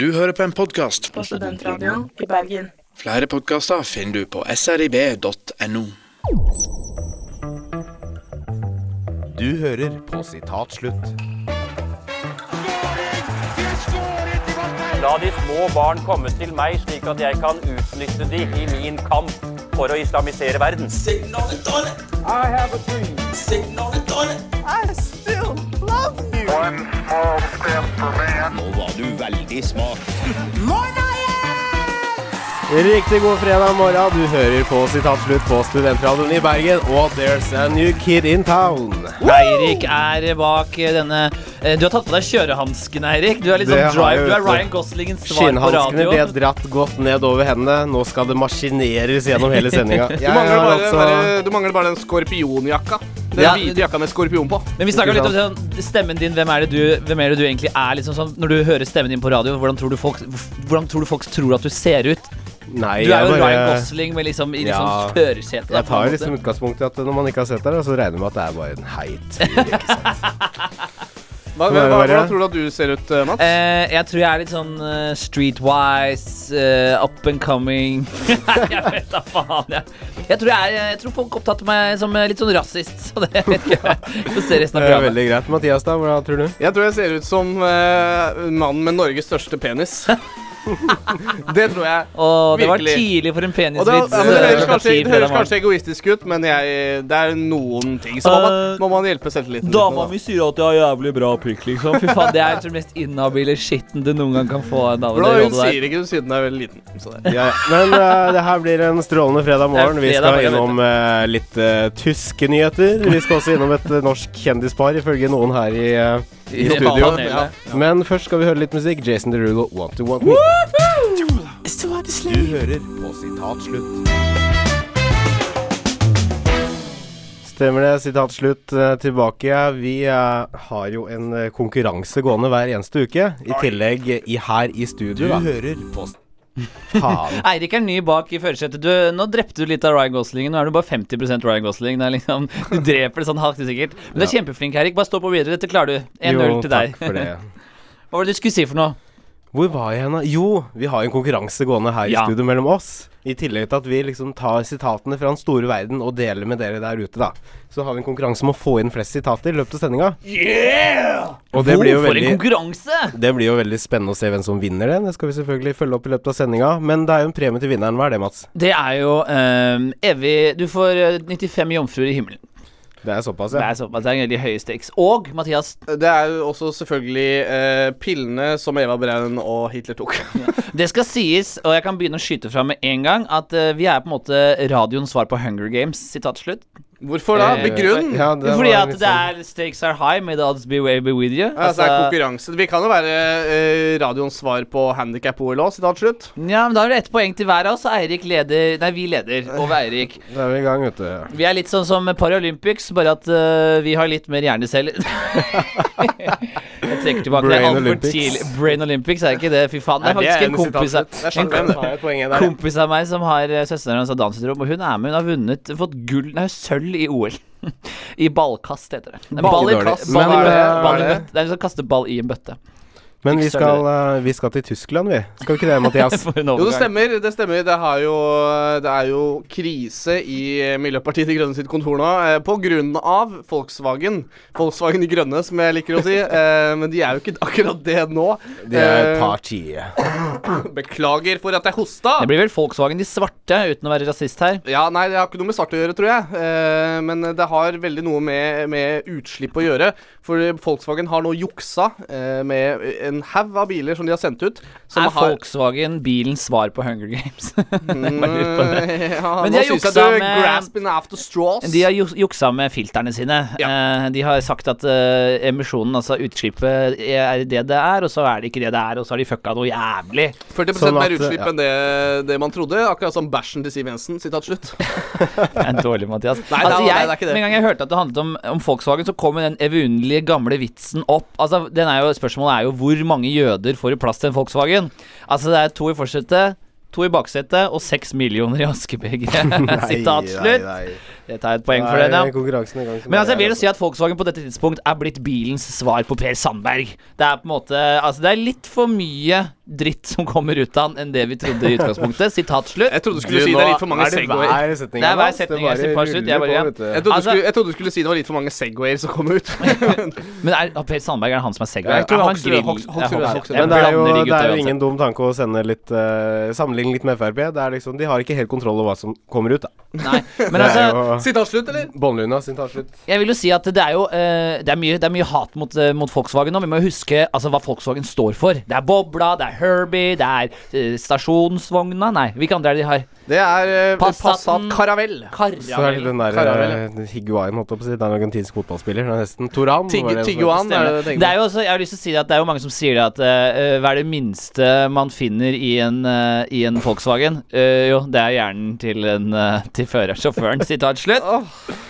Du hører på en podkast. på Studentradioen i Bergen. Flere podkaster finner du på srib.no. Du hører på sitat slutt. La de små barn komme til meg, slik at jeg kan utnytte de i min kamp for å islamisere verden. Riktig god fredag morgen. Du hører på Sitatslutt på Studentradioen i Bergen. Og there's a new kid in town. Eirik er bak denne eh, Du har tatt på deg kjørehanskene, Eirik. Du er litt sånn drive. Du er. Ryan Goslingens svar på Skinnhanskene radio. ble dratt godt ned over hendene. Nå skal det maskineres gjennom hele sendinga. Du bare, du mangler bare den skorpionjakka. Den Ja. hvite jakka med skorpion på. Men vi snakker litt om sånn, stemmen din. Hvem er det du, hvem er det du egentlig er? Liksom sånn, når du hører stemmen din på radio, hvordan tror du folk, hvordan tror du folk tror at du ser ut? Nei, Du er jo bare- Ryan Gosling med liksom, i liksom Ja. førersetet. Jeg tar liksom utgangspunkt i at når man ikke har sett deg, så regner jeg med at det er bare en heit fyr. Hva, Hva hva, hvordan tror du at du ser ut, eh, Mats? Uh, jeg tror jeg er litt sånn uh, streetwise, uh, up and coming Jeg vet da faen, jeg. Jeg tror, jeg, er, jeg tror folk opptatte meg som litt sånn rasist. Så det vet ikke får se resten av Det er programmet. veldig greit. Mathias, da? Hva tror du? Jeg tror jeg ser ut som mannen med Norges største penis. det tror jeg. Og det var tidlig for en penisvits. ja, det eh, høres kanskje, det høres kanskje egoistisk ut, men jeg, det er noen ting. Så må man, Eh, må man hjelpe selvtilliten. Dama mi sier at jeg har jævlig bra pikk, liksom. Fy faen, Det er den mest inhabile skitten du noen gang kan få. av En dame, da, hun sier ikke det siden hun er veldig liten. Så det. Ja, ja. Men uh, det her blir en strålende fredag morgen. Vi skal morgen, innom uh, litt eh, tyske nyheter. Vi skal også innom et eh, norsk kjendispar, ifølge noen her i, eh, i studio. Ja. Men først skal vi høre litt musikk. Jason Derulo, Want to Want Me. Du hører på sitat slutt. Stemmer det. Sitat slutt. eh, tilbake. Vi eh, har jo en eh, konkurranse gående hver eneste uke. I tillegg i, her i Du studio, da. hører på Faen. Eirik er ny bak i førersetet. Nå drepte du litt av Ryan Gosling. Nå er du bare 50% Ryan Gosling. Det liksom, du dreper det sånn halvt sikkert. Men du er kjempeflink, Eirik. Bare stå på videre. Dette klarer du. 1-0 til deg. Hva var det du skulle si for noe? Hvor var jeg hen? Jo, vi har en konkurranse gående her Ja. i studio mellom oss. I tillegg til at vi liksom tar sitatene fra den store verden og deler med dere der ute, da. Så har vi en konkurranse om å få inn flest sitater i løpet av sendinga. Og det blir jo For en konkurranse! det blir jo veldig spennende å se hvem som vinner det. Det skal vi selvfølgelig følge opp i løpet av sendinga. Men det er jo en premie til vinneren. Hva er det, Mats? Det er jo ehm, evig Du får eh, 95 jomfruer i himmelen. Det er såpass, Det er såpass. Det er veldig høyeste X. Og Mathias, det er jo også selvfølgelig eh, pillene som Eva Braun og Hitler tok. det skal sies, og jeg kan begynne å skyte fra med en gang, at eh, vi er på en måte radioens svar på Hunger Games. Sitat slutt. Hvorfor da? Eh, Begrunn? Ja, det Fordi at det sånn- er stakes are high, may the odds be way be with you. Ja, altså, det er konkurranse. Vi kan jo være eh, radioens svar på handikap-OL òg, sitat slutt. ja, men da er det ett poeng til hver av oss, Eirik leder Nei, vi leder over Eirik. Da er vi i gang, vet du. Vi er litt sånn som Paralympics, bare at uh, vi har litt mer hjerneceller. jeg trekker tilbake. Brain Olympics. tidlig. Brain Olympics er ikke det, fy faen. Det er faktisk en kompis av en kompis av meg som har eh, søsteren hans har Downs syndrom, og hun er med. Hun har vunnet Fått gull Nei, sølv i OL. I ballkast, heter det. Ball i Ballkast. ball i bøtte. eh, Ball i bøtte. Det er en som kaster ball i en bøtte. Men vi skal, uh, vi skal til Tyskland, vi. Skal vi ikke det, Mathias? Jo, det stemmer. Det stemmer. Det, har jo, det er jo krise i Miljøpartiet De Grønne sitt kontor nå eh, på grunn av Volkswagen. Volkswagen De Grønne, som jeg liker å si. Eh, men de er jo ikke akkurat det nå. De er Eh, partiet. Beklager for at jeg hosta. Det blir vel Volkswagen de svarte, uten å være rasist her. Ja, nei, det har ikke noe med svart å gjøre, tror jeg. Eh, men det har veldig noe med, med utslipp å gjøre. For Volkswagen har nå juksa eh, med en haug av biler som de har sendt ut. Som er har Volkswagen bilens svar på Hunger Games? Mm, ja, Men de har jeg juksa med- grasping after straws. De har juksa med filterne sine. Eh, de har sagt at eh, emisjonen, altså utslippet, er det det er, og så er det ikke det det er, og så har de fucka noe jævlig. 40 Sånn mer utslipp ja. enn det, det man trodde. Akkurat som bæsjen til Siv Jensen. Sitat slutt. Det er dårlig, Mathias. Nei, altså, nei, nei, jeg, det er ikke det. Med en gang jeg hørte at det handlet om, om Volkswagen, så kom den evunnelige gamle vitsen opp. Altså, den er jo, Spørsmålet er jo hvor mange jøder får plass til en Volkswagen? Altså, det er to i forsetet. To i baksetet og seks millioner i askebegeret. Sitat slutt. Det tar jeg et poeng for den, er ja. i gang. Men altså, jeg vil er, jo si at Volkswagen på dette tidspunkt er blitt bilens svar på Per Sandberg. Det er på en måte Altså, det er litt for mye dritt som kommer ut av han enn det vi trodde i utgangspunktet. Sitat slutt. Jeg trodde du Du, skulle si det er litt for mange er det Segwayer. hver setning Det er hver setning jeg jeg på. Jeg trodde, Altså- du skulle, jeg trodde du skulle si det var litt for mange Segwayer som kom ut. Men er, Per Sandberg er det han som er Segway? Ja, Jeg tror han Hoksrud, grill. Hoksrud, Men det er jo de det er jo ingen dum tanke å sende litt uh, Sammenligne litt med Frp. Det er liksom De har ikke helt kontroll over hva som kommer ut, da. Nei, men altså er jo Sitat slutt, eller? Båndluna sitatslutt. Jeg vil jo si at det er jo eh, det, er mye, det er mye hat mot, eh, mot Volkswagen nå. Vi må jo huske altså, hva Volkswagen står for. Det er Bobla, det er Herbie, det er eh, stasjonsvogna Nei, hvilke andre er det de har? Det er uh, Passaten. Passat Caravelle. Så er det den der Caravelle. uh, Higuain, holdt jeg på å si. Det er en argentinsk fotballspiller. Det er nesten Toran. Tig- var det som- Tiguan er det du Det tenker er jo også, jeg har lyst til å si det at det er jo mange som sier det at eh, hva er det minste man finner i en, eh, i en Volkswagen? Eh, jo, det er hjernen til, en, eh, til førersjåføren. Sitat slutt.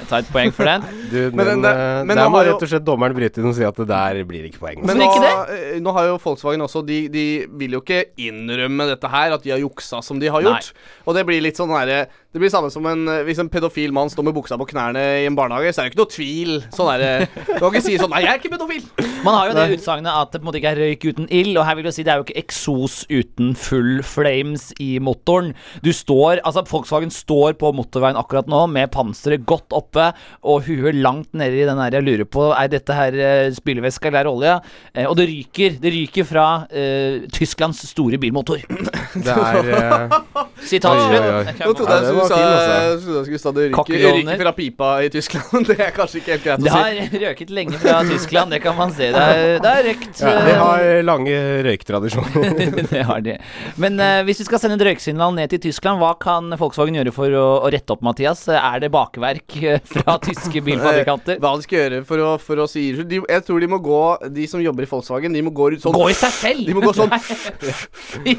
Jeg tar et poeng for den. Du, Men men, den- uh, men der må har rett og slett dommeren bryte inn og si at det der blir ikke poeng. Men nå, ikke eh, nå har jo Volkswagen også de, de vil jo ikke innrømme dette her, at de har juksa som de har Nei. gjort. Og det blir litt sånn derre Det blir samme som en eh, Hvis en pedofil mann står med buksa på knærne i en barnehage, så er det ikke noe tvil. Sånn derre Du kan ikke si sånn Nei, jeg er ikke pedofil. Man har jo det utsagnet at det på en måte ikke er røyk uten ild, og her vil du si det er jo ikke eksos uten full flames i motoren. Du står, altså Volkswagen står på motorveien akkurat nå med panseret godt oppe og huet langt nedi den der jeg lurer på Er dette her eh, spylevæske eller er det olje? Eh, og det ryker. Det ryker fra uh, Tysklands store bilmotor. Det er uh, Sitat slutt. Var sa fin, altså. trodde jeg skulle sa det ryker, ryker fra pipa i Tyskland. Det er kanskje ikke helt greit å si. Det har røket lenge fra Tyskland, det kan man se. Det er, det er røkt. ja, eh, De har lange røyktradisjoner. det har de. Men uh, hvis vi skal sende et røyksignal ned til Tyskland, hva kan Volkswagen gjøre for å, å rette opp, Mathias? Er det bakverk eh, fra tyske bilfabrikanter? Hva de skal gjøre for å, for å si? De, jeg tror de må gå De som jobber i Volkswagen, de må gå ut sånn Gå i seg selv! De må gå sånn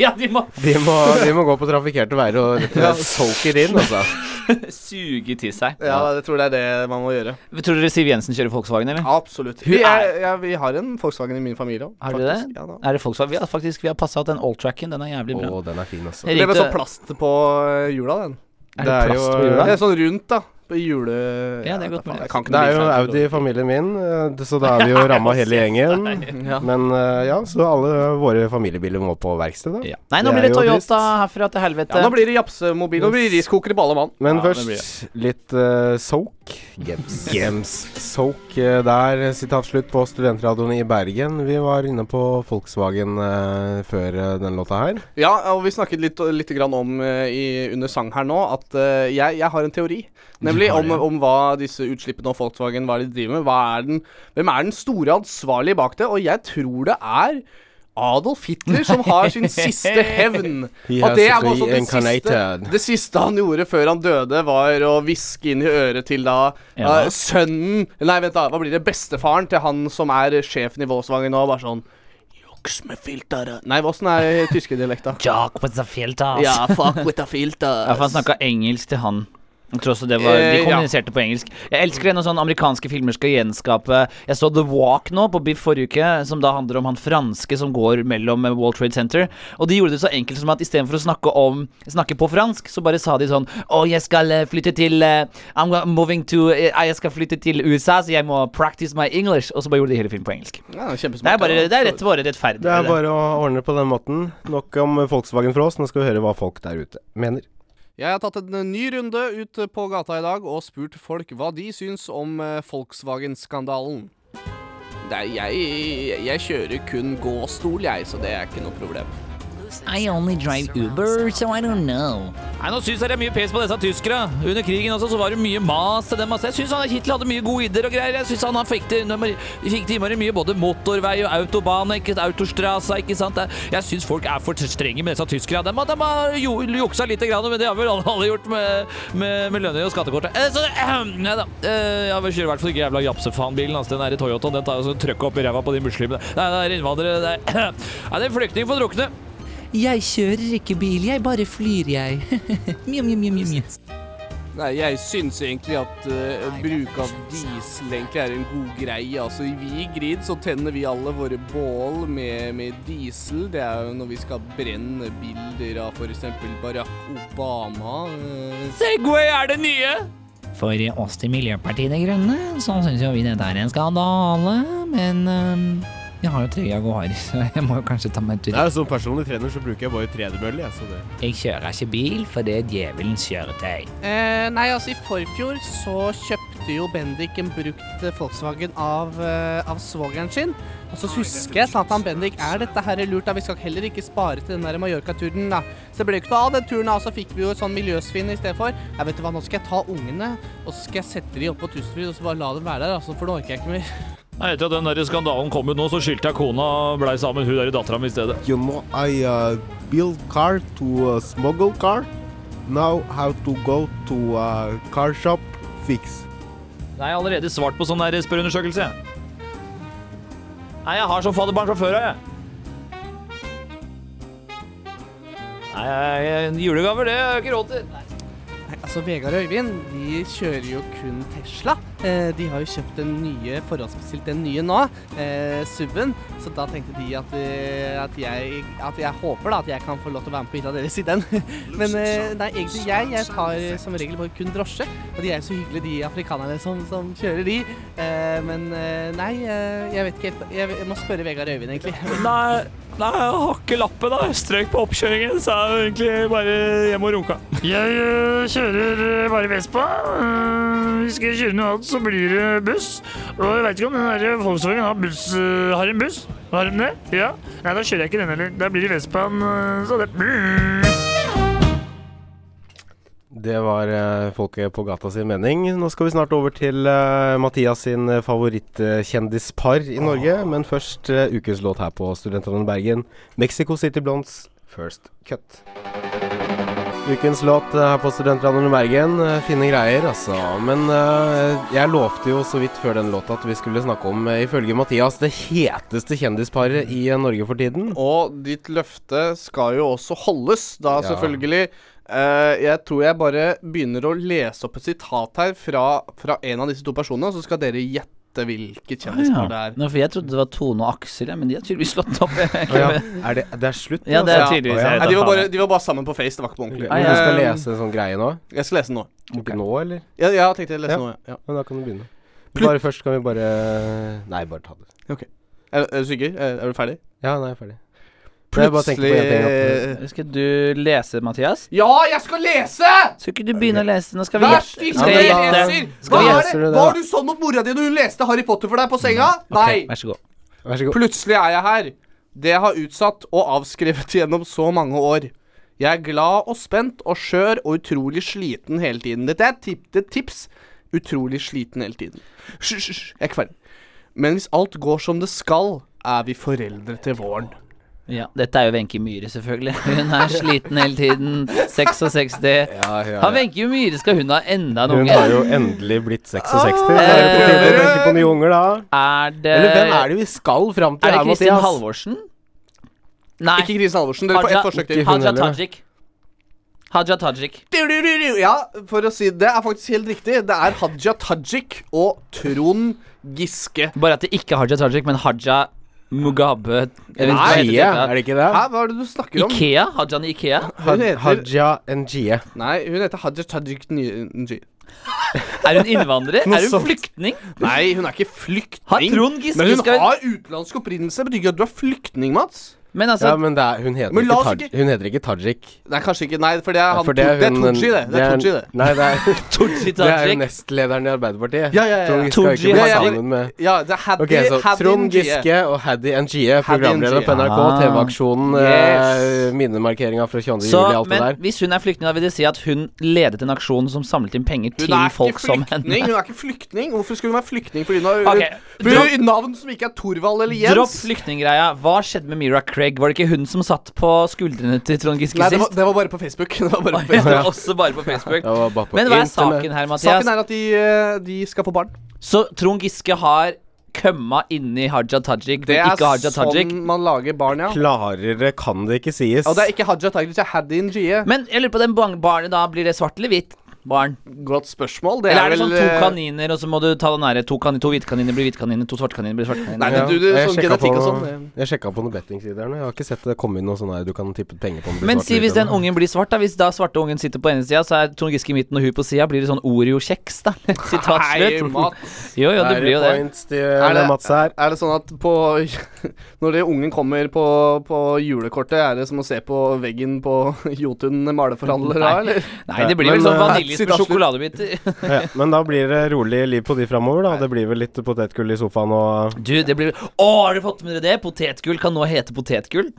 ja, de må De må, de må gå på trafikkerte veier og rett og slett it in, altså. suge til seg. Ja, jeg tror det er det man må gjøre. Tror dere Siv Jensen kjører Volkswagen, eller? Absolutt. Vi, er- ja, vi har en Volkswagen i min familie òg. Har dere det? Ja, da. Er det Volkswagen? Vi har faktisk vi har passa ut den alltracken. Den er jævlig Å, bra. den er fin, altså. Det ble sånn plast på eh, hjula, den. Er det det er plast jo- på hjula? Det er sånn rundt, da. På jule... Ja, det er godt mulig. Det, Det er jo bil, så jeg Audi vet i familien min, eh, så da er vi jo ramma hele gjengen. Men eh, ja, så alle våre familiebiler må på verksted, da. Ja. Nei, nå Det blir det Toyota herfra til helvete. ja, nå blir det japsemobil. Nå blir det riskokere på alle mann. Men Ja, først litt uh, soak. Gems. Gems. Soak der, sitat slutt på studentradioen i Bergen. Vi var inne på Volkswagen uh, før uh, den låta her. Ja, og vi snakket litt, litt grann om i, under sang her nå at jeg, jeg har en teori. Nemlig har om, om hva disse utslippene og Volkswagen hva de driver med. Hva er den, hvem er den store ansvarlige bak det? Og jeg tror det er Adolf Hitler som har sin siste hevn. He Og det er også det siste, det siste han gjorde før han døde, var å hviske inn i øret til da Ja. uh, sønnen Nei, vent, da. Hva blir det? Bestefaren til han som er sjefen i Volkswagen nå. Bare sånn Juks med filteret. Nei, åssen er tyskedialekta? Jack with the filters. Ja, fuck with the filters. Ja, for han snakka engelsk til han. Jeg tror også det var, De Eh, ja. kommuniserte på engelsk. Jeg elsker det når sånne amerikanske filmer skal gjenskape Jeg så The Walk nå, på Biff forrige uke, som da handler om han franske som går mellom Wall World Trade Center. Og de gjorde det så enkelt som at istedenfor å snakke om Snakke på fransk, så bare sa de sånn Å, jeg skal eh, flytte til eh, I'm moving to eh, Jeg skal flytte til USA, så jeg må practice my English. Og så bare gjorde de hele filmen på engelsk. Ja. Det er bare, det er rett bare rettferdig. Det er bare å ordne på den måten. Nok om Volkswagen for oss. Nå skal vi høre hva folk der ute mener. Jeg har tatt en ny runde ut på gata i dag og spurt folk hva de syns om eh, Volkswagen-skandalen. Jeg, jeg kjører kun gåstol, jeg, så det er ikke noe problem. I only drive Uber, so I don't know. Nei, Nå syns jeg det er mye pes på disse tyskere. Under krigen også så var det mye mas til dem. Altså. Jeg syns Hitler hadde mye gode ideer og greier. Jeg synes han, han fikk til innmari mye både motorvei og autobane, ikke autostrasa, ikke sant. Jeg- syns folk er for strenge med disse tyskere. De, de har jo, juksa lite grann, men det har vel alle, gjort med, med, med lønninger og skattekortet. Eh, Så eh, nei da. Eh, Jeg kjører i hvert fall ikke jævla japsefanbilen. Altså, den der Toyotaen den tar jo sånn trøkk opp i ræva på de muslimene. Nei, det er innvandrere. Det er, det er flyktning for drukne. Jeg kjører ikke bil, jeg bare flyr, jeg. mjau, mjau, mjau, mjau. Nei, jeg syns egentlig at uh, bruk av diesel egentlig er en god greie. Altså, vi i Grid så tenner vi alle våre bål med, med diesel. Det er jo når vi skal brenne bilder av f.eks. Barack Obama. eh, Segway er det nye! For oss til Miljøpartiet De Grønne så syns jo vi dette er en skandale, men øhm, jeg har jo tre her, så jeg må jo kanskje ta meg en tur. Nei, Som personlig trener så bruker jeg bare tredemølle. Jeg, så det. Jeg kjører ikke bil, for det er djevelens kjøretøy. Eh, nei, altså i forfjor så kjøpte jo Bendik en brukt Volkswagen av, eh, av svogeren sin. Og så husker jeg sa til han Bendik er dette her lurt, da vi skal heller ikke spare til den der Mallorca-turen, da. Så det ble jo ikke noe av den turen, da, og så fikk vi jo sånn miljøsvinn i stedet for. Jeg vet du hva, nå skal jeg ta ungene, og så skal jeg sette de opp på Tusenfryd, og så bare la dem være der, altså, for nå orker jeg ikke mer. Etter at den der skandalen kom ut nå, så skyldte jeg kona og blei sammen med hun der i dattera mi i stedet. You know, I uh, build car to uh, smuggle car. Now how to go to uh, car shop fix. Nei, jeg har allerede svart på sånn der spørreundersøkelse. Nei, jeg har som fadderbarn fra før av, jeg. Nei, jeg, julegaver, det har jeg ikke råd til. Altså Vegard og Øyvind de kjører jo kun Tesla. Eh, de har jo kjøpt den nye, forhåndsbestilt den nye nå, eh, SUV-en. Så da tenkte de at, eh, at, jeg, at jeg håper da at jeg kan få lov til å være med på hytta deres i den. Men eh, nei, egentlig jeg. Jeg tar som regel bare kun drosje. Og de er jo så hyggelige, de afrikanerne som, som kjører de. Eh, men eh, nei, jeg vet ikke helt Jeg, jeg må spørre Vegard og Øyvind, egentlig. Nei, nei, jeg har ikke lappen, da. Jeg strøk på oppkjøringen, så jeg er egentlig bare hjem og runka. Jeg øh, kjører øh, bare Vespa. Uh, hvis jeg kjøre noe annet, så blir det buss. Og jeg veit ikke om den der Volkswagen har, buss, uh, har en buss. Har den det? Ja? Nei, da kjører jeg ikke den heller. Da blir det Vespaen, Uh, så det Det var uh, folket på gata sin mening. Nå skal vi snart over til uh, Mathias sin eh, favorittkjendispar i Norge. Men først uh, ukens låt her på Studentradioen Bergen. Mexico City Blondes First Cut. Ukens låt her på Studentradioen Bergen. Fine greier, altså. Men jeg lovte jo så vidt før den låta at vi skulle snakke om, ifølge Mathias, det heteste kjendisparet i Norge for tiden. Og ditt løfte skal jo også holdes, da Ja. selvfølgelig. Eh, jeg tror jeg bare begynner å lese opp et sitat her fra, fra en av disse to personene, og så skal dere gjette hvilket kjendispar det er. Nå, for jeg trodde det var Tone og Aksel, men de har tydeligvis slått opp. Å ja. Er det, det er slutt? Ja, det er altså? tydeligvis Å ja. jeg de, var bare, de var bare sammen på Face, det var ikke på ordentlig. Men du skal lese en sånn greie nå? Jeg skal lese den nå. Okay. nå, eller? Ja, ja, tenkte jeg lese Ja. nå, ja. Men da kan du begynne. Plut- Bare først kan vi bare Nei, bare ta det. Er, er du sikker? Er, er du ferdig? Ja, nå er Jeg bare på at Skal du lese, Mathias? Ja, jeg skal lese! Skal ikke du begynne å lese? Nå skal vi gjette. stille, Skal jeg leser! Hva er det? det? Var du sånn mot mora di når hun leste Harry Potter for deg på senga? Nei! Vær så god. Vær så god. Plutselig er jeg her. Det jeg har utsatt og avskrevet gjennom så mange år. Jeg er glad og spent og skjør og utrolig sliten hele tiden. Dette er et tip, det tips. Utrolig sliten hele tiden. Hysj, hysj, jeg er ikke. Men hvis alt går som det skal, er vi foreldre til våren. Ja, dette er jo Wenche Myhre, selvfølgelig. Hun er sliten hele tiden. 66. Ja, ja, Har Wenche Myhre skal hun ha enda en Hun har jo endelig blitt 66. Ah, er det på tide å tenke på nye unger, da. Er det Eller hvem er det vi skal fram til Er det Kristin Mathias? Halvorsen? Nei. Ikke Kristin Halvorsen. Dere får ett forsøk til. Haja. Tajik. Haja Tajik. Ja, for å si det er faktisk helt riktig. Det er Haja Tajik og Trond Giske. Bare at det ikke er Haja Tajik, men Haja Mugabe Jeg hva Nei, heter det. er det ikke det? Hæ, hva er det du snakker om? Ikea? Hajan Ikea? Hun heter Haja Njie. Nei, hun heter Haja Tajik Nji. Er hun innvandrer? Noe er hun sånt. flyktning? Nei, hun er ikke Har flyktning. Trond Giske Men hun skal har utenlandsk opprinnelse. Betyr ikke at du er flyktning, Mats. Men altså Ja, men det er, hun, heter Men ikke ikke- hun heter ikke Tajik. Nei, kanskje ikke. Nei, for det er han For det er, det er hun- det. Det er Tooji, det. Nei, det er, Tooji det er jo nestlederen i Arbeiderpartiet. Ja, ja, ja. Trond Giske har ikke blitt sammen med Ja, det er Haddy, Ok, så Haddy Trond Giske og Haddy NGE, programleder på NRK, Ah. TV-aksjonen, Yes. eh, minnemarkeringa fra 22. Så, juli, alt det men der. hvis hun er flyktning, da vil det si at hun ledet en aksjon som samlet inn penger til folk som henne. Hun er ikke flyktning. Hvorfor skulle hun være flyktning? Fordi hun har Ok, for hun navn som ikke er Thorvald eller Jens. Dropp flyktninggreia. Hva skjedde med Mira Craig? Var det ikke hun som satt på skuldrene til Trond Giske Nei, det var, det var bare på Facebook. Det var bare på Facebook. Ja, også bare på Facebook. Ja, bare på Men hva er saken her, Mathias? Saken er at de, eh, de skal få barn. Så Trond Giske har kømma inni Haja Tajik, Det men er ikke Haja Tajik. sånn man lager barn, ja. Klarere kan det ikke sies. Og det er ikke Haja Tajik, det er Haddin Jie. Men jeg lurer på den barnet da, blir det svart eller hvitt? Barn? Godt spørsmål. Det Eller er, er det vel sånn to eh, kaniner, og så må du ta den nære? to, kan to hvite kaniner blir hvite kaniner, to svarte kaniner blir svarte kaniner? Nei, men du, du, sånn genetikk og sånn. jeg sjekka på noen bettingsider. nå. Jeg har ikke sett det komme inn noe sånn her du kan tippe penger på. om Men svart si hvis den eller noe. ungen blir svart, da. Hvis da svarte ungen sitter på ene sida, så er Trond Giske i midten og hun på sida. Blir det sånn Oreo-kjeks, da? Sitat slutt. Jo, jo, det blir jo det. points til Er det- Mats her. Er det sånn at på Når det ungen kommer på, på julekortet, er det som å se på veggen på Jotun maleforhandler da, eller? Nei, det blir vel sånn eh, vaniljeis med sjokoladebiter. Ja, men da blir det rolig liv på de framover, da. Det blir vel litt potetgull i sofaen og Du, det blir Å, har dere fått med dere det? Potetgull kan nå hete potetgull.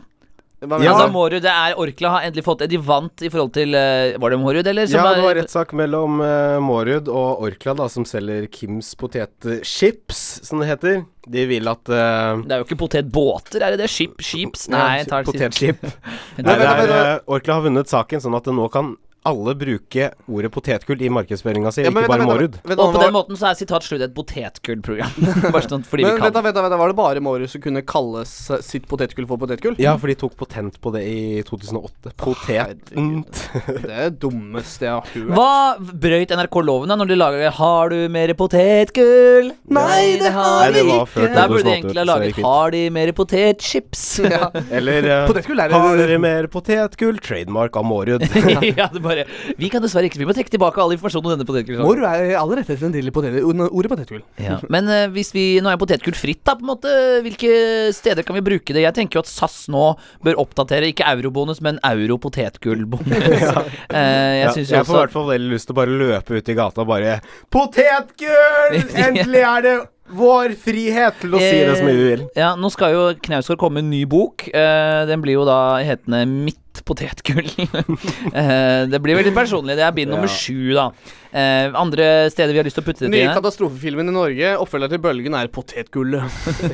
Ja. Altså, du? Mårud, det er Orkla har endelig fått det. De vant i forhold til eh, Var det Mårud, eller? som Ja, det var rettssak mellom uh, Mårud og Orkla, da, som selger Kims potetchips, som det heter. De vil at uh, Det er jo ikke potetbåter, er det det? Skip, skips? Nei, jeg tar Potetskip. Orkla har vunnet saken, sånn at det nå kan alle bruke ordet potetgull i markedsføringa si, Ja, ikke vent, bare Mårud. Og på var- den måten så er sitat slutt et potetgullprogram. Bare sånn fordi vi Men vi kan. vent, da, vent, da, Var det bare Mårud som kunne kalle sitt potetgull for potetgull? Ja, for de tok potent på det i 2008. Potet... Det er det dummeste jeg har hørt. Hva brøyt NRK loven da når de lager 'Har du mer potetgull'? Nei, det har var ikke. Der burde de egentlig ha laget 'Har de mer potetchips'? Ja. Eller uh, Potetgull Har dere mer potetgull? Trademark av Mårud. ja, det bare Vi kan dessverre ikke Vi må trekke tilbake all informasjon om denne potetgullsaken. Mårud er aller rettest en del i potet, ordet potetgull. Ja. Men uh, hvis vi Nå er potetgull fritt, da, på en måte. Hvilke steder kan vi bruke det? Jeg tenker jo at SAS nå bør oppdatere, ikke eurobonus, men euro-potetgullbonus. uh, jeg Ja, synes jeg jo får i også hvert fall veldig lyst til å bare løpe ut i gata og bare Potetgull! Endelig er det vår frihet til å si det som vi vil. Ja, nå skal jo Knausgård komme med en ny bok. Eh, den blir jo da hetende Mitt potetgull. Eh, det blir veldig personlig. Det er bind nummer sju, da. Eh, andre steder vi har lyst til å putte det til. nye katastrofefilmen i Norge, oppfølger til Bølgen, er Potetgullet.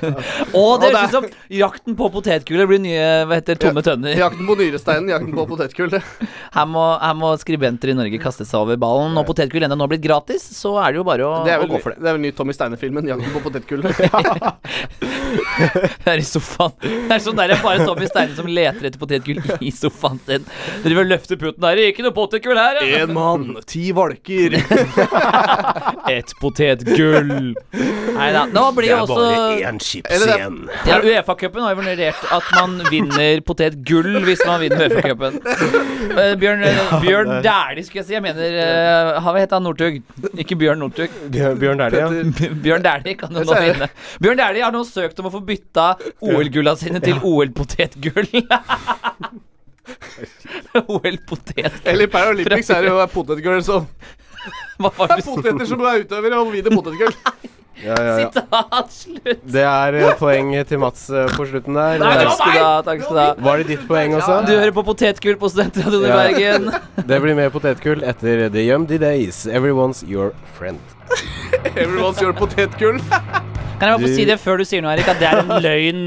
Og det høres ut som Jakten på potetgullet blir nye hva heter Tomme tønner. Jakten på nyresteinen, jakten på potetgullet. Her må, her må skribenter i Norge kaste seg over ballen. Når potetgull ennå nå blitt gratis, så er det jo bare å, er å vel, gå for det. det er vel ny Tommy Steine-filmen, 'Jakten på potetgullet'. Det er i sofaen. Det er sånn der er bare Tommy Steine som leter etter potetgull i sofaen sin. Driver og løfter putten her. Ikke noe potetgull her, ja. Én mann, ti valker. Et potetgull. Nei da. Nå blir jo også én chips det- igjen. ja, Uefa-cupen har jo vurdert at man vinner potetgull hvis man vinner Uefa-cupen. Uh, Bjørn, uh, Bjørn Dæhlie, skulle jeg si. Jeg mener uh, Hva het han Northug? Ikke Bjørn Northug. Bjørn, Dæhlie, ja. Bjørn Dæhlie kan jo nå er det- vinne. Bjørn Dæhlie har nå søkt om å få bytta OL-gulla sine til OL-potetgull. OL-potet Eller i Paralympics er det jo potetgull som Hva var Det er poteter som er utøvere og vide potetgull. Ja, ja, ja. Sitat slutt. Det er eh, poeng til Mats eh, på slutten der. Nei, takk skal du ha. Takk skal du ha. Var det ditt poeng også? Du hører på Potetgull på Studentradioen i Ja. Bergen. Det blir mer potetgull etter The Yumdy Days. Everyone's your friend. Everyone's your potetgull. Kan jeg bare få si det før du sier noe, Erik, at det er en løgn.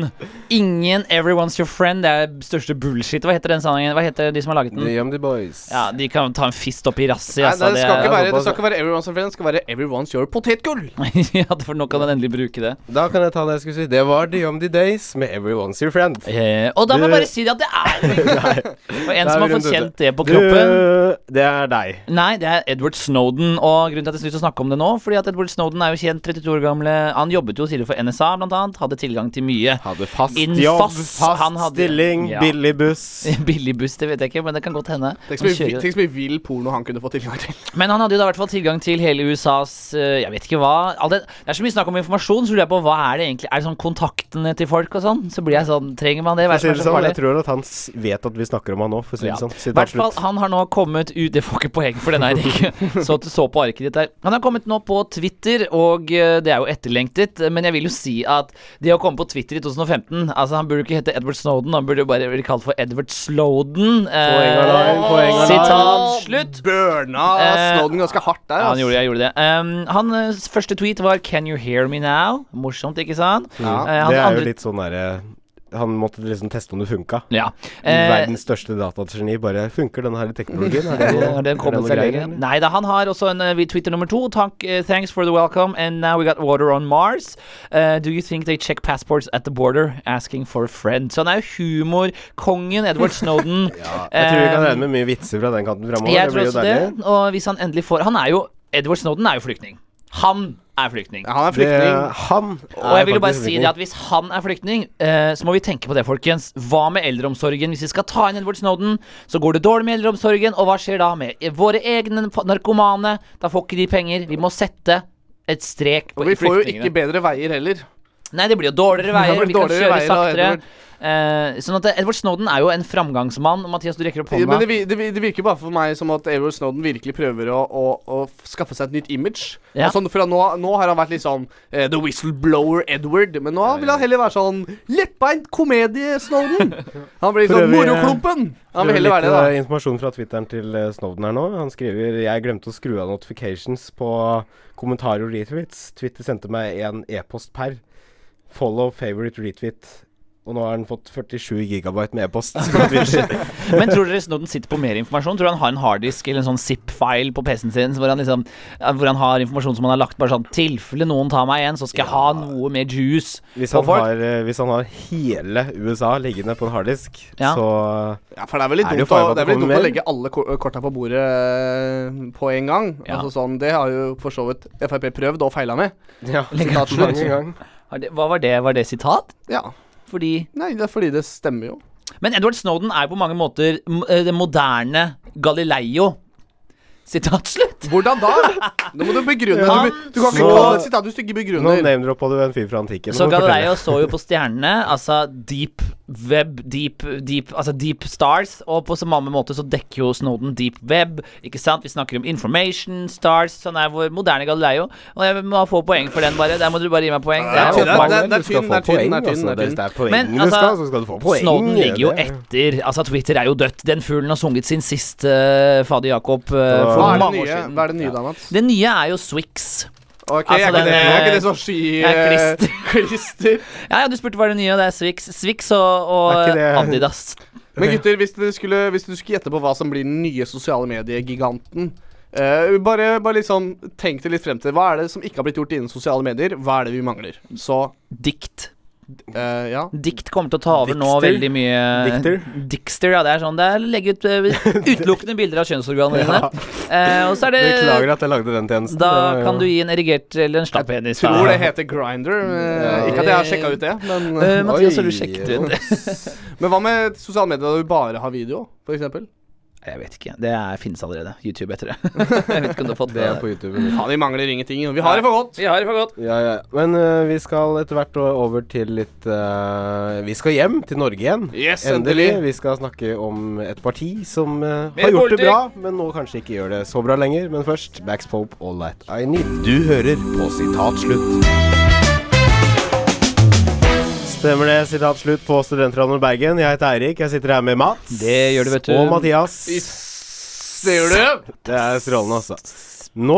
Ingen 'Everyone's Your Friend' det er største bullshit. Hva heter den sangen? Hva heter de som har laget The den? Yumdy Boys. Ja, De kan ta en fist opp i rasset. Nei, Altså, det, skal ikke det være, det skal ikke være everyone's your friend, det skal være everyone's your potetgull. ja, for nå kan man endelig bruke det. Da kan jeg ta det jeg skulle si. Det var The Yumdy Days med Everyone's your friend. Eh, og da må jeg bare si det at det er Og en som har fått kjent det på kroppen. Du, det er deg. Nei, det er Edward Snowden. Og grunnen til at jeg synes å snakke om det nå, Fordi at Edward Snowden er jo kjent 32 år gamle Han jobbet jo tidligere for NSA, blant annet. Hadde tilgang til mye. Hadde fast Innfass. jobb, Han fast hadde- stilling, Ja. billig buss. Billig buss, det vet jeg ikke, men det kan godt hende. Tenk så mye, jo- vill porno han kunne få tilgang til. Men han hadde jo da i hvert fall tilgang til hele USAs eh, Jeg vet ikke hva all det, det er så mye snakk om informasjon, så lurer jeg på hva er det egentlig Er det sånn kontaktene til folk og sånn? Så blir jeg sånn Trenger man det? Hva er det som er så sånn, jeg tror at han vet at vi snakker om han nå, for å si Ja. det sånn. I hvert fall, han har nå kommet ut Det får ikke poeng for den her, ikke? Så du så på arket ditt der. Han har kommet nå på Twitter, og eh, det er jo etterlengtet. Men jeg vil jo si at det å komme på Twitter i 2015 Altså, han burde ikke hete Edward Snowden, han burde jo bare bli kalt for Edward Slowden. Eh. Sitat slutt. Burna Eh, Snowden ganske hardt der. Ja, han gjorde det. jeg gjorde det um, Hans første tweet var 'Can you hear me now?' Morsomt, ikke sant? Ja. uh, Det er andre- jo litt sånn derre Han måtte liksom teste om det funka. Ja. Eh, Verdens største datageni. Bare funker denne her teknologien? Er det, noe- den det seg lenger. Nei da, han har også en uh, Twitter nummer to. Tank, uh, thanks for the welcome, and now we got water on Mars. Uh, do you think they check passports at the border? Asking for a friend. Så han er jo humorkongen Edward Snowden. Ja, jeg tror vi kan Eh, regne med mye vitser fra den kanten framover. Jeg Det tror også det. Og hvis han endelig får Han er jo Edward Snowden er jo flyktning. Han er flyktning. Han er Det, flyktning. er Og jeg vil jo bare si det at hvis han er flyktning, eh, så må vi tenke på det, folkens. Hva med eldreomsorgen? Hvis vi skal ta inn Edward Snowden, så går det dårlig med eldreomsorgen. Og hva skjer da med våre egne narkomane? Da får ikke de penger. Vi må sette et strek på flyktningene. Og vi får jo ikke bedre veier heller. Nei, det blir jo dårligere veier. Det Vi kan kjøre veier saktere. Edward. Eh, sånn at Edward Snowden er jo en framgangsmann. Mathias, du rekker opp Men hånda. det, vi- det, vi- det virker bare for meg som at Edward Snowden virkelig prøver å, å, å skaffe seg et nytt image. Ja. Altså, for nå, nå har han vært litt sånn uh, The Whistleblower Edward. Men nå vil han heller være sånn lettbeint komedie-Snowden. Han blir sånn Prøver- moroklumpen. Han vil heller være det, da. eh, informasjon fra Twitteren til eh, Snowden her nå. Han skriver Jeg glemte å skru av notifications på kommentarer og retweets. Twitter sendte meg en e-post per. Follow favorite retweet. Og nå har han fått 47 gigabyte med e-post. Men tror dere Snowden sitter på mer informasjon? Tror du han har en harddisk eller en sånn zip-file på PC-en sin hvor han liksom Hvor han har informasjon som han har lagt bare sånn Tilfelle noen tar meg igjen, så skal jeg ha noe med juice hvis, på han folk. har, eh, hvis han har hele USA liggende på en harddisk, Ja. så Ja, for det er vel litt Er dumt, å, det er vel litt dumt å legge alle ko- korta på bordet eh, på en gang. Ja. Altså sånn, Det har jo for så vidt Frp prøvd og feila med. ja, Sitat slutt. Det, Hva var det? Var det sitat? Ja. Fordi Nei, det er fordi det stemmer jo. Men Edward Snowden er på mange måter eh, det moderne Galileo. Sitat slutt. Hvordan da? Nå må du begrunne. Han Du, du kan ikke så- kalle et sitat du ikke Nå begrunner. name-droppa du en fyr fra antikken. Så Nå Galileo så jo på stjernene, altså deep web, deep, deep Altså deep stars, og på samme måte så dekker jo Snowden deep web, ikke sant? Vi snakker om information stars, sånn er vår moderne Galileo. Og jeg må få poeng for den, bare. Der må du bare gi meg poeng. Det er det er- det er tynn, det er tynn, er altså. er Hvis det er poeng du altså, skal, så skal du få poeng. Snowden ligger jo etter. Altså Twitter er jo dødt. Den fuglen har sunget sin siste uh, Fader Jakob uh, for er mange år siden. Hva er det nye da, Mats? Det nye er jo Swix. Ok, Altså, er, ikke det, er ikke eh, det sånn sky... er eh, klister. Ja, ja, du spurte hva er det nye, og det er Swix. Swix og, og Adidas. Men gutter, hvis du skulle, skulle gjette på hva som blir den nye sosiale mediegiganten uh, bare, bare liksom tenk det litt frem til. Hva er det som ikke har blitt gjort innen sosiale medier? Hva er det vi mangler? Så Dikt. Eh, ja. Dikt kommer til å ta over nå veldig mye Dikter? Dikster, ja. Det er sånn Det er legge ut eh, utelukkende bilder av kjønnsorganene dine. Eh, og så er det Beklager at jeg lagde den tjenesten. Da Det var kan du gi en erigert eller en slapp penis. Jeg Tror det heter Grinder. Ja. ikke at jeg har sjekka ut det, men uh, Mathias, har du sjekket ut? det? Men hva med sosiale medier da du bare har video, eksempel? Jeg vet ikke. Det er, finnes allerede. YouTube etter det. jeg vet ikke om du har fått Det er på YouTube. Ja, vi mangler ingenting. Vi har det for godt. Vi har det for godt. Ja, ja. Men uh, vi skal etter hvert over til litt uh, Vi skal hjem til Norge igjen. Yes, Endelig. endelig. Vi skal snakke om et parti som uh, har gjort det bra, men nå kanskje ikke gjør det så bra lenger. Men først Backspope Pope, All That I Need. Du hører på Sitat Slutt. Stemmer det. Sitat slutt på Studentradioen Bergen. Jeg heter Eirik. Jeg sitter her med Mats. Det gjør du, vet du. Og Mathias. Det gjør du. Det er strålende, altså. Nå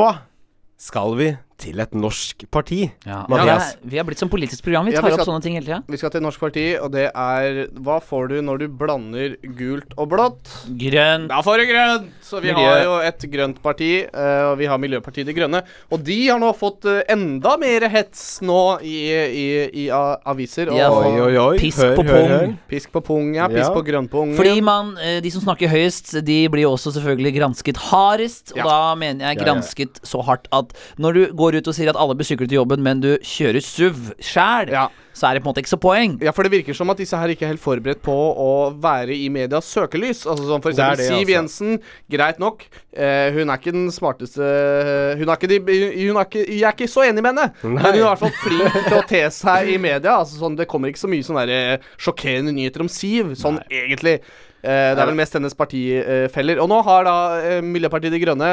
skal vi til et norsk parti. Ja, Mathias. Ja, er- vi har blitt som politisk program. Vi Ja, tar skal, opp sånne ting hele tida. Vi skal til et norsk parti, og det er Hva får du når du blander gult og blått? Grønn. Da får du grønt! Så vi Miljø. har jo et grønt parti, eh, og vi har Miljøpartiet De Grønne. Og de har nå fått eh, enda mer hets nå i, i, i aviser. Og Ja, Oi, oi, oi. Pisk hør, på hør, pung. hør. pisk på pung, ja. Pisk Ja. på grønnpung. Fordi man, eh, de som snakker høyest, de blir jo også selvfølgelig gransket hardest. Og Ja. da mener jeg Ja, ja. gransket så hardt at når du går ut og sier at alle bør sykle til jobben, men du kjører SUV sjæl, Ja. så er det på en måte ikke så poeng. Ja, for det virker som at disse her ikke er helt forberedt på å være i medias søkelys. Altså Som for eksempel det, Siv altså. Jensen, greit nok. Eh, hun er ikke den smarteste Hun er ikke, de, hun er ikke Jeg er ikke så enig med henne, men hun er i hvert fall flink til å te seg i media. Altså sånn, Det kommer ikke så mye sånne der, sjokkerende nyheter om Siv, sånn egentlig. Eh, det er vel mest hennes partifeller. Og nå har da eh, Miljøpartiet De Grønne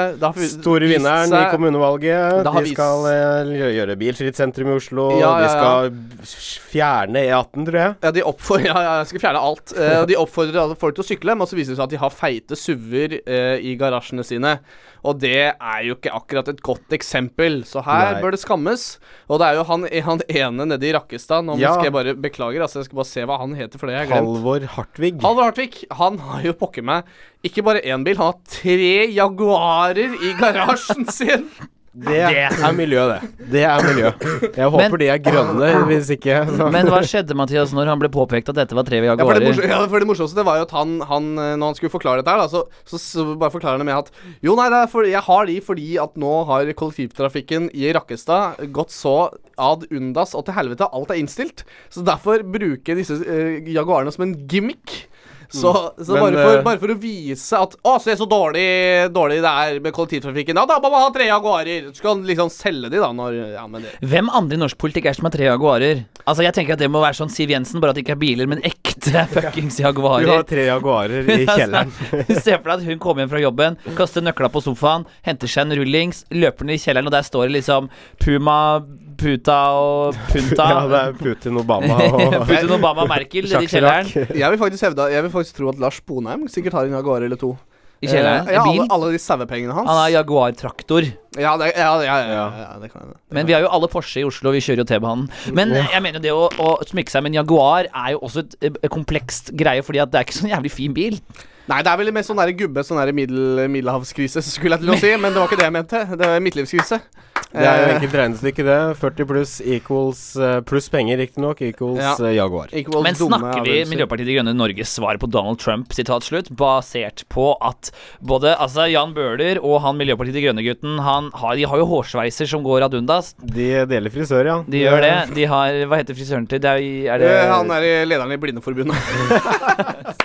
Store vinneren i kommunevalget. Vi- skal eh, gjøre bilfritt sentrum i Oslo. Ja, ja, De skal fjerne E18, tror jeg. Ja, de oppfordrer, ja, ja, jeg skal fjerne alt. Og de oppfordrer folk til å sykle, men så viser det seg at de har feite SUV-er i garasjene sine. Og det er jo ikke akkurat et godt eksempel, så her Nei. bør det skammes. Og det er jo han, han ene nede i Rakkestad Nå Ja. skal jeg bare beklager, altså, jeg skal bare se hva han heter, for det har jeg glemt. Halvor Hartvig. Halvor Hartvig, han har jo pokker meg ikke bare én bil, han har tre Jaguarer i garasjen sin. Det er miljø, det. Det er miljø. Jeg håper Men- de er grønne, hvis ikke så. Men hva skjedde, Mathias, når han ble påpekt at dette var tre Ja, for det, Jaguarer? ja, for det morsomste det var jo at han, han eh, Når han skulle forklare dette her, da, så, så, så bare forklarer han det med at Jo, nei, det er for, jeg har de fordi at nå har kollektivtrafikken i Rakkestad gått så ad undas og til helvete, alt er innstilt. Så derfor bruker disse uh, Jaguarene som en gimmick. Så, så Men, bare, for, eh, bare for å vise at Å, se så dårlig, dårlig det er med kollektivtrafikken. Ja, da må man ha tre Jaguarer. Så skal liksom selge de, da, når Ja, Hvem andre i norsk politikk er som har tre Jaguarer? Altså, jeg tenker at det må være sånn Siv Jensen, bare at det ikke er biler, men ekte fuckings Jaguarer. Du har tre Jaguarer i kjelleren. Se for deg at hun kommer hjem fra jobben, kaster nøkla på sofaen, henter seg en rullings, løper ned i kjelleren, og der står det liksom Puma, Puta og Punta. Ja, det er Putin, Obama og Putin, Obama, Merkel i kjelleren. Jeg vil faktisk hevde Jeg vil faktisk tro at Lars Bonheim sikkert har en Jaguar eller to. I kjelleren. Eh, ja, alle, alle de sauepengene hans. Han har Jaguar-traktor. Ja, det, ja, ja, ja, det kan hende. Men vi har jo alle Porsche i Oslo, vi kjører jo T-banen. Men jeg mener det å, å smykke seg med en Jaguar er jo også et, et komplekst greie, fordi at det er ikke sånn jævlig fin bil. Nei, det er vel mer sånn der gubbe, sånn der middel, middelhavskrise, skulle jeg til å si. Men det var ikke det jeg mente. Det var midtlivskrise. Det er jo Eh, enkelt regnestykke, det. 40 pluss equals eh, pluss penger, riktignok, equals Ja. eh, Jaguar. equals Men dumme snakker vi. Miljøpartiet De Grønne Norges svar på Donald Trump, sitat slutt, basert på at både altså Jan Bøhler og han Miljøpartiet De Grønne-gutten, har, de har jo hårsveiser som går ad undas. De deler frisør, ja. De gjør det. De har Hva heter frisøren til? Det er, er det Eh, Han er lederen i Blindeforbundet.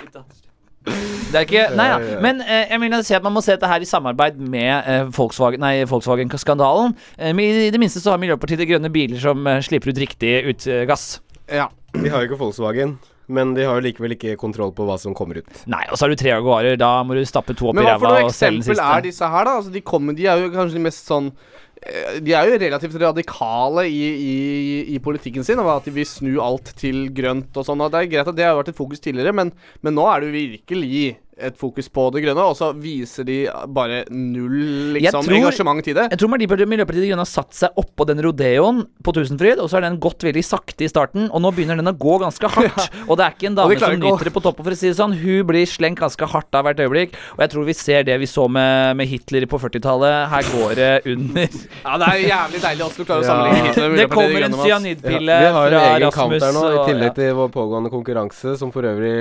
Det er ikke Nei ja. Men eh, jeg vil si at man må se dette her i samarbeid med eh, Volkswagen Nei, Volkswagen-skandalen. Eh, men I det minste så har Miljøpartiet De Grønne biler som eh, slipper ut riktig utgass. ja. De har jo ikke Volkswagen, men de har jo likevel ikke kontroll på hva som kommer ut. Nei, og så har du tre Jaguarer. Da må du stappe to opp Men i hva for ræva noe og selge den eksempel siste. er disse her, da? Altså, de, kommer, de er jo kanskje de mest sånn eh, de er jo relativt radikale i, i, i politikken sin, og at de vil snu alt til grønt og sånn. og Det er greit at det har vært et fokus tidligere, men, men nå er det jo virkelig et fokus på det grønne, og så viser de bare null liksom, tror- engasjement i det. Jeg tror Miljøpartiet De Grønne har satt seg oppå den rodeoen på Tusenfryd, og så har den gått veldig sakte i starten, og nå begynner den å gå ganske hardt. Og det er ikke en dame som nyter det på toppen, for å si det sånn. Hun blir slengt ganske hardt av hvert øyeblikk, og jeg tror vi ser det vi så med, med Hitler på 40-tallet. Her går det under. Ja, det er jævlig deilig også du klarer å Ja. sammenligne Hitler med Det Miljøpartiet kommer en cyanidpille ja, fra cyanidpille vi har en egen Rasmus. kamp der nå, i tillegg til vår pågående konkurranse, som for øvrig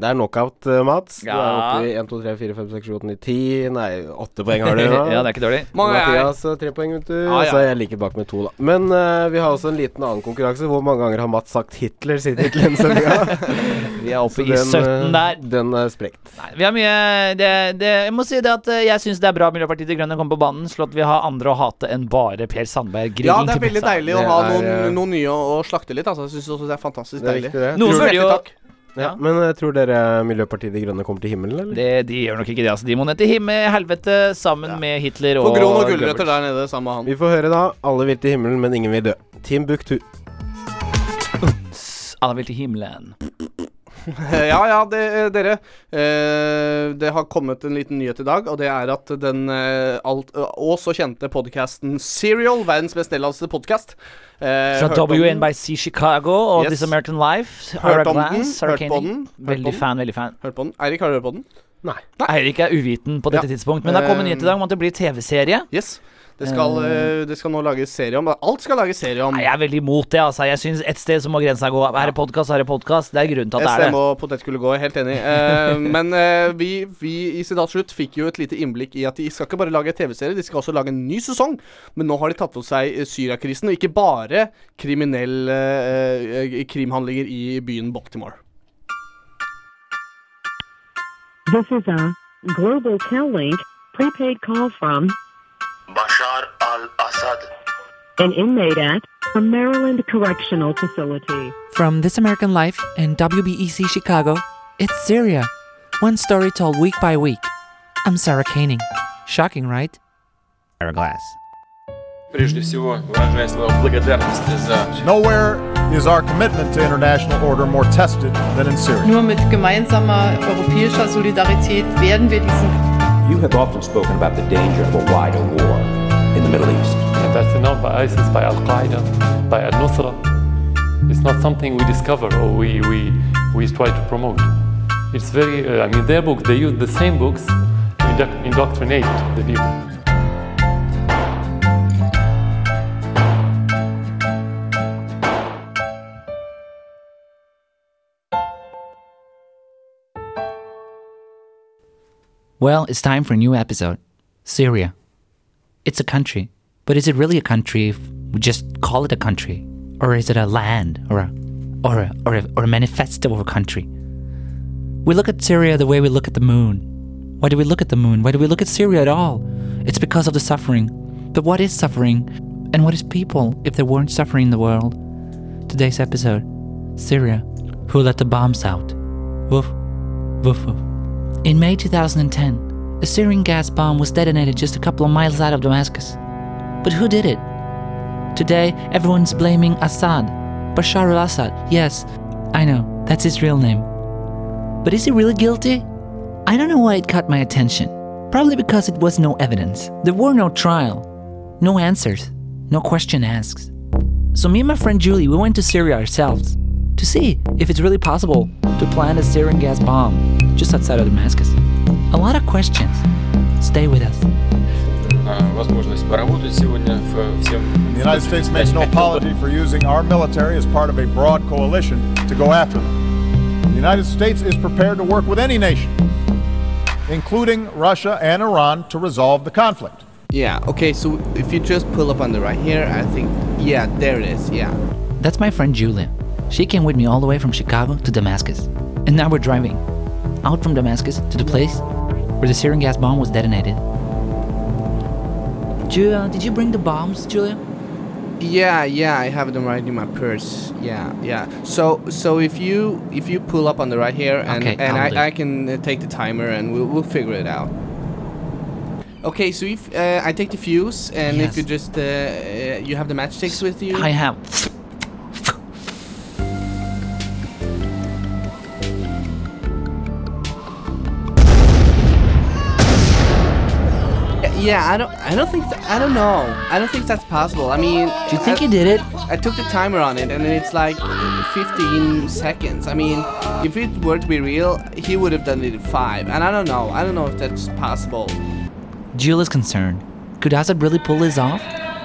Det er knockout, eh, Mats. Ja. Oppe i 1, 2, 3, 4, 5, 6, 7, 8, 9, 10 Nei, 8 poeng har du da ja, det er ikke dårlig. Mange Mathias eh, tre poeng, vet du. Ah, ja. så er jeg like bak med 2, da. Men uh, vi har også en liten annen konkurranse. Hvor mange ganger har Mats sagt Hitler siden Hitler-sendinga? Vi er oppe i 17 der. Den er sprekt. Nei, vi har mye det, det, Jeg må si det at eh, jeg syns det er bra Miljøpartiet De Grønne kommer på banen, Slik at vi har andre å hate enn bare Per Sandberg. Ja, det er veldig deilig å ha noen, eh, noen nye å, slakte litt. Altså. Jeg syns også det er fantastisk Det er deilig. det. Noen burde jo. Ja, men eh, tror dere Miljøpartiet De Grønne kommer til himmelen, eller? det, De gjør nok ikke det. altså De må ned til himmel, helvete sammen med Hitler og Få gro og gulrøtter der nede sammen med han. Vi får høre, da. Alle vil til himmelen, men ingen vil dø. Timbuktu. Alle vil til himmelen. Ja, ja, det, dere. Eh, det har kommet en liten nyhet i dag, og det er at den eh, alt, og så kjente podkasten Serial, verdens mest nedlastede podkast eh, Fra hørt om den? WNBC Chicago og Yes. This American Life. Hørt om den, hørt på den, Veldig fan, veldig fan. Hørt på den? Eirik, har du hørt på den? Nei. Eirik er uviten på dette Ja. tidspunkt, men det har kommet Eh, nyhet i dag om at det blir TV-serie. Yes. Det skal, eh, det skal nå lages serie om Alt skal lages serie om. Nei, Jeg er veldig imot det. altså Jeg synes Et sted så må grensa gå. Er det podkast, er det podkast. Det er grunnen til at det er det. SM og potetgull gå, helt enig. Eh, men eh, vi, vi i Sidat Slutt fikk jo et lite innblikk i at de skal ikke bare lage TV-serie, de skal også lage en ny sesong. Men nå har de tatt for seg eh, Syriakrisen, og ikke bare kriminelle eh, eh, krimhandlinger i byen Baltimore. This is a Global Tel-Link prepaid call from Bashar al Assad, an inmate at a Maryland correctional facility. From This American Life and WBEC Chicago, it's Syria. One story told week by week. I'm Sarah Koenig. Shocking, right? Sarah Glass. Nowhere is our commitment to international order more tested than in Syria. Nur mit gemeinsamer europäischer Solidarität werden wir diesen you have often spoken about the danger of a wider war in the Middle East. And that's known by ISIS, by Al Qaeda, by Al Nusra. It's not something we discover or we, we, we try to promote. It's very, uh, I mean, their books, they use the same books to indoctrinate the people. Well, it's time for a new episode. Syria. It's a country, but is it really a country if we just call it a country? Or is it a land or a or a or a, or a manifesto of a country? We look at Syria the way we look at the moon. Why do we look at the moon? Why do we look at Syria at all? It's because of the suffering. But what is suffering? And what is people if there weren't suffering in the world? Today's episode Syria. Who let the bombs out? Woof. Woof woof. In May 2010, a Syrian gas bomb was detonated just a couple of miles out of Damascus. But who did it? Today, everyone's blaming Assad. Bashar al Assad. Yes, I know, that's his real name. But is he really guilty? I don't know why it caught my attention. Probably because it was no evidence. There were no trial, no answers, no question asked. So me and my friend Julie, we went to Syria ourselves to see if it's really possible to plant a Syrian gas bomb just outside of Damascus. A lot of questions. Stay with us. возможность поработать сегодня в всем. The United States makes no apology for using our military as part of a broad coalition to go after them. The United States is prepared to work with any nation, including Russia and Iran, to resolve the conflict. Yeah, okay, so if you just pull up on the right here, I think, yeah, there it is, yeah. That's my friend Julia. She came with me all the way from Chicago to Damascus. And now we're driving out from Damascus to the place where the Syrian gas bomb was detonated. Julia, did you bring the bombs, Julia? Yeah, yeah, I have them right in my purse. Yeah, yeah. So, so if you if you pull up on the right here, and Okay, and I'll. I, I can uh, take the timer, and we'll we'll figure it out. Okay, so if uh, I take the fuse, and Yes. if you just uh, uh, you have the matchsticks with you. I have. Yeah, I don't, I don't think, th- I don't know. I don't think that's possible. I mean, Do you think I, you did it? I took the timer on it, and it's like 15 seconds. I mean, if it were to be real, he would have done it in five. And I don't know. I don't know if that's possible. Julia's concerned. Could Assad really pull this off?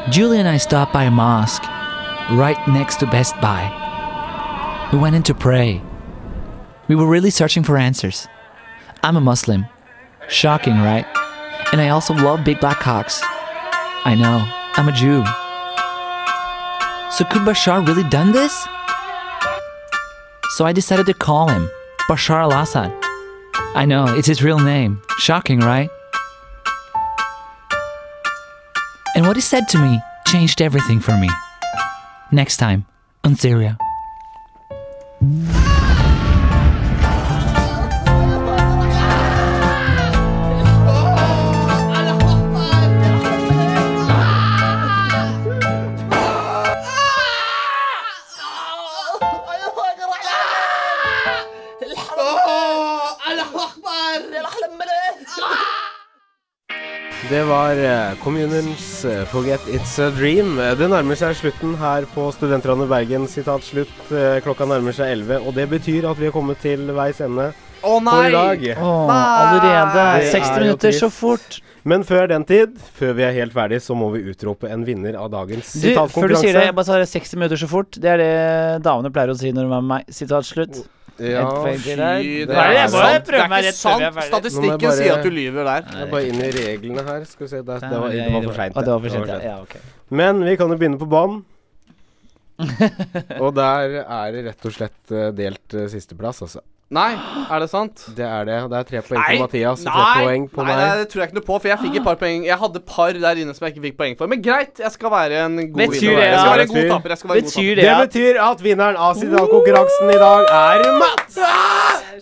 Julia and I stopped by a mosque right next to Best Buy. We went in to pray. We were really searching for answers. I'm a Muslim. Shocking, right? And I also love big black cocks. I know, I'm a Jew. So could Bashar really done this? So I decided to call him Bashar al-Assad. I know, it's his real name. Shocking, right? And what he said to me changed everything for me. Next time on Syria. Det var Communions eh, 'Forget It's a Dream'. Eh, Det nærmer seg slutten her på Studenterne Bergen. Sitat slutt. Eh, Klokka nærmer seg 11, og det betyr at vi er kommet til veis ende Å for i dag. Åh, allerede. 60 er minutter, så fort. Men før den tid, før vi er helt ferdig, så må vi utrope en vinner av dagens Du, før du sier det, jeg bare sa 60 minutter så fort. Det er det damene pleier å si når de er med meg. Sitat slutt. Ja. Fy, er det? Jeg sant. Det er ikke sant. Statistikken bare, sier at du lyver der. Jeg er bare inn i reglene her. Skal vi se, der, det, var, det var for seint. Det var for sent, ja. Okay. Men vi kan jo begynne på banen. og der er det rett og slett eh, delt uh, sisteplass, altså. Nei, er det sant? Det er det. Det er tre poeng Nei, på Mathias og tre nei, poeng på nei, meg. nei, det tror jeg ikke noe på, for jeg fikk et par poeng. Jeg hadde par der inne som jeg ikke fikk poeng for. Men greit, jeg skal være en god Betyr vinner. det Jeg skal være en god taper. Jeg skal være betyr god Betyr taper. det Det betyr at vinneren av sitatkonkurransen i dag er Mats!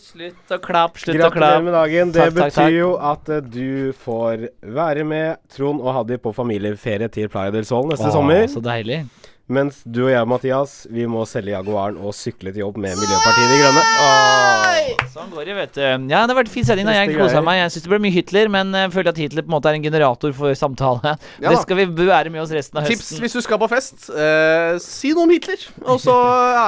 Slutt å klappe, slutt å Gratulerer klappe. med dagen. Det Takk, takk, betyr takk. jo at eh, du får være med Trond og Haddy på familieferie til Playa del Sol neste Åh, sommer. Så deilig. Mens du og jeg, Mathias, vi må selge Jaguaren og sykle til jobb med Miljøpartiet De Grønne. Sånn går det, vet du. Ja, det har vært fin sending. da Jeg kosa meg. Jeg syns det ble mye Hitler, men jeg føler at Hitler på en måte er en generator for samtale. Ja det skal vi bære med oss resten av Tips høsten. hvis du skal på fest. eh, si noe om Hitler, og så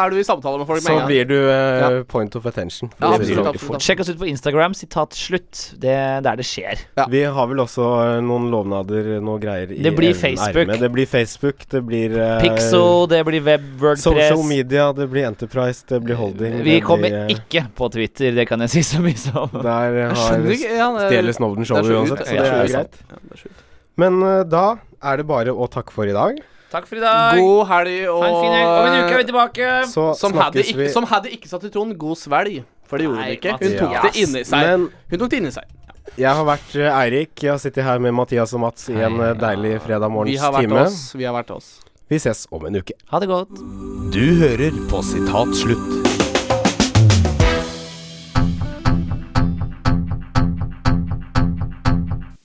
er du i samtale med folk Så en blir du eh, Ja. point of attention. Ja, absolutt, si absolutt. Sjekk oss ut på Instagram. Sitat slutt. Det er der det skjer. Vi har vel også eh, noen lovnader, noe greier i Det blir Facebook. Det blir Facebook, det blir eh, Pixel, det blir web, Wordpress. Social media, det blir Enterprise, det blir Holding. Vi kommer blir, eh, ikke på Twitter, det kan jeg si så mye som. Der har er- stjeler Snowden showet uansett, så det er det er greit. Ja, det er. Men uh, da er det bare å takke for i dag. Takk for i dag. God helg og Ha en fin helg. Om en uke er vi tilbake. Så som, hadde ikke, vi som hadde ikke satt i tronen, god svelg. For det gjorde hun ikke. Hun tok det inni seg. Men- Hun tok det inni seg. Jeg har vært eh, Eirik. Jeg har sittet her med Mathias og Mats i en eh, deilig fredag Vi morgens har vært time. oss. Vi har vært oss. Vi ses om en uke. Ha det godt. Du hører på Sitat slutt.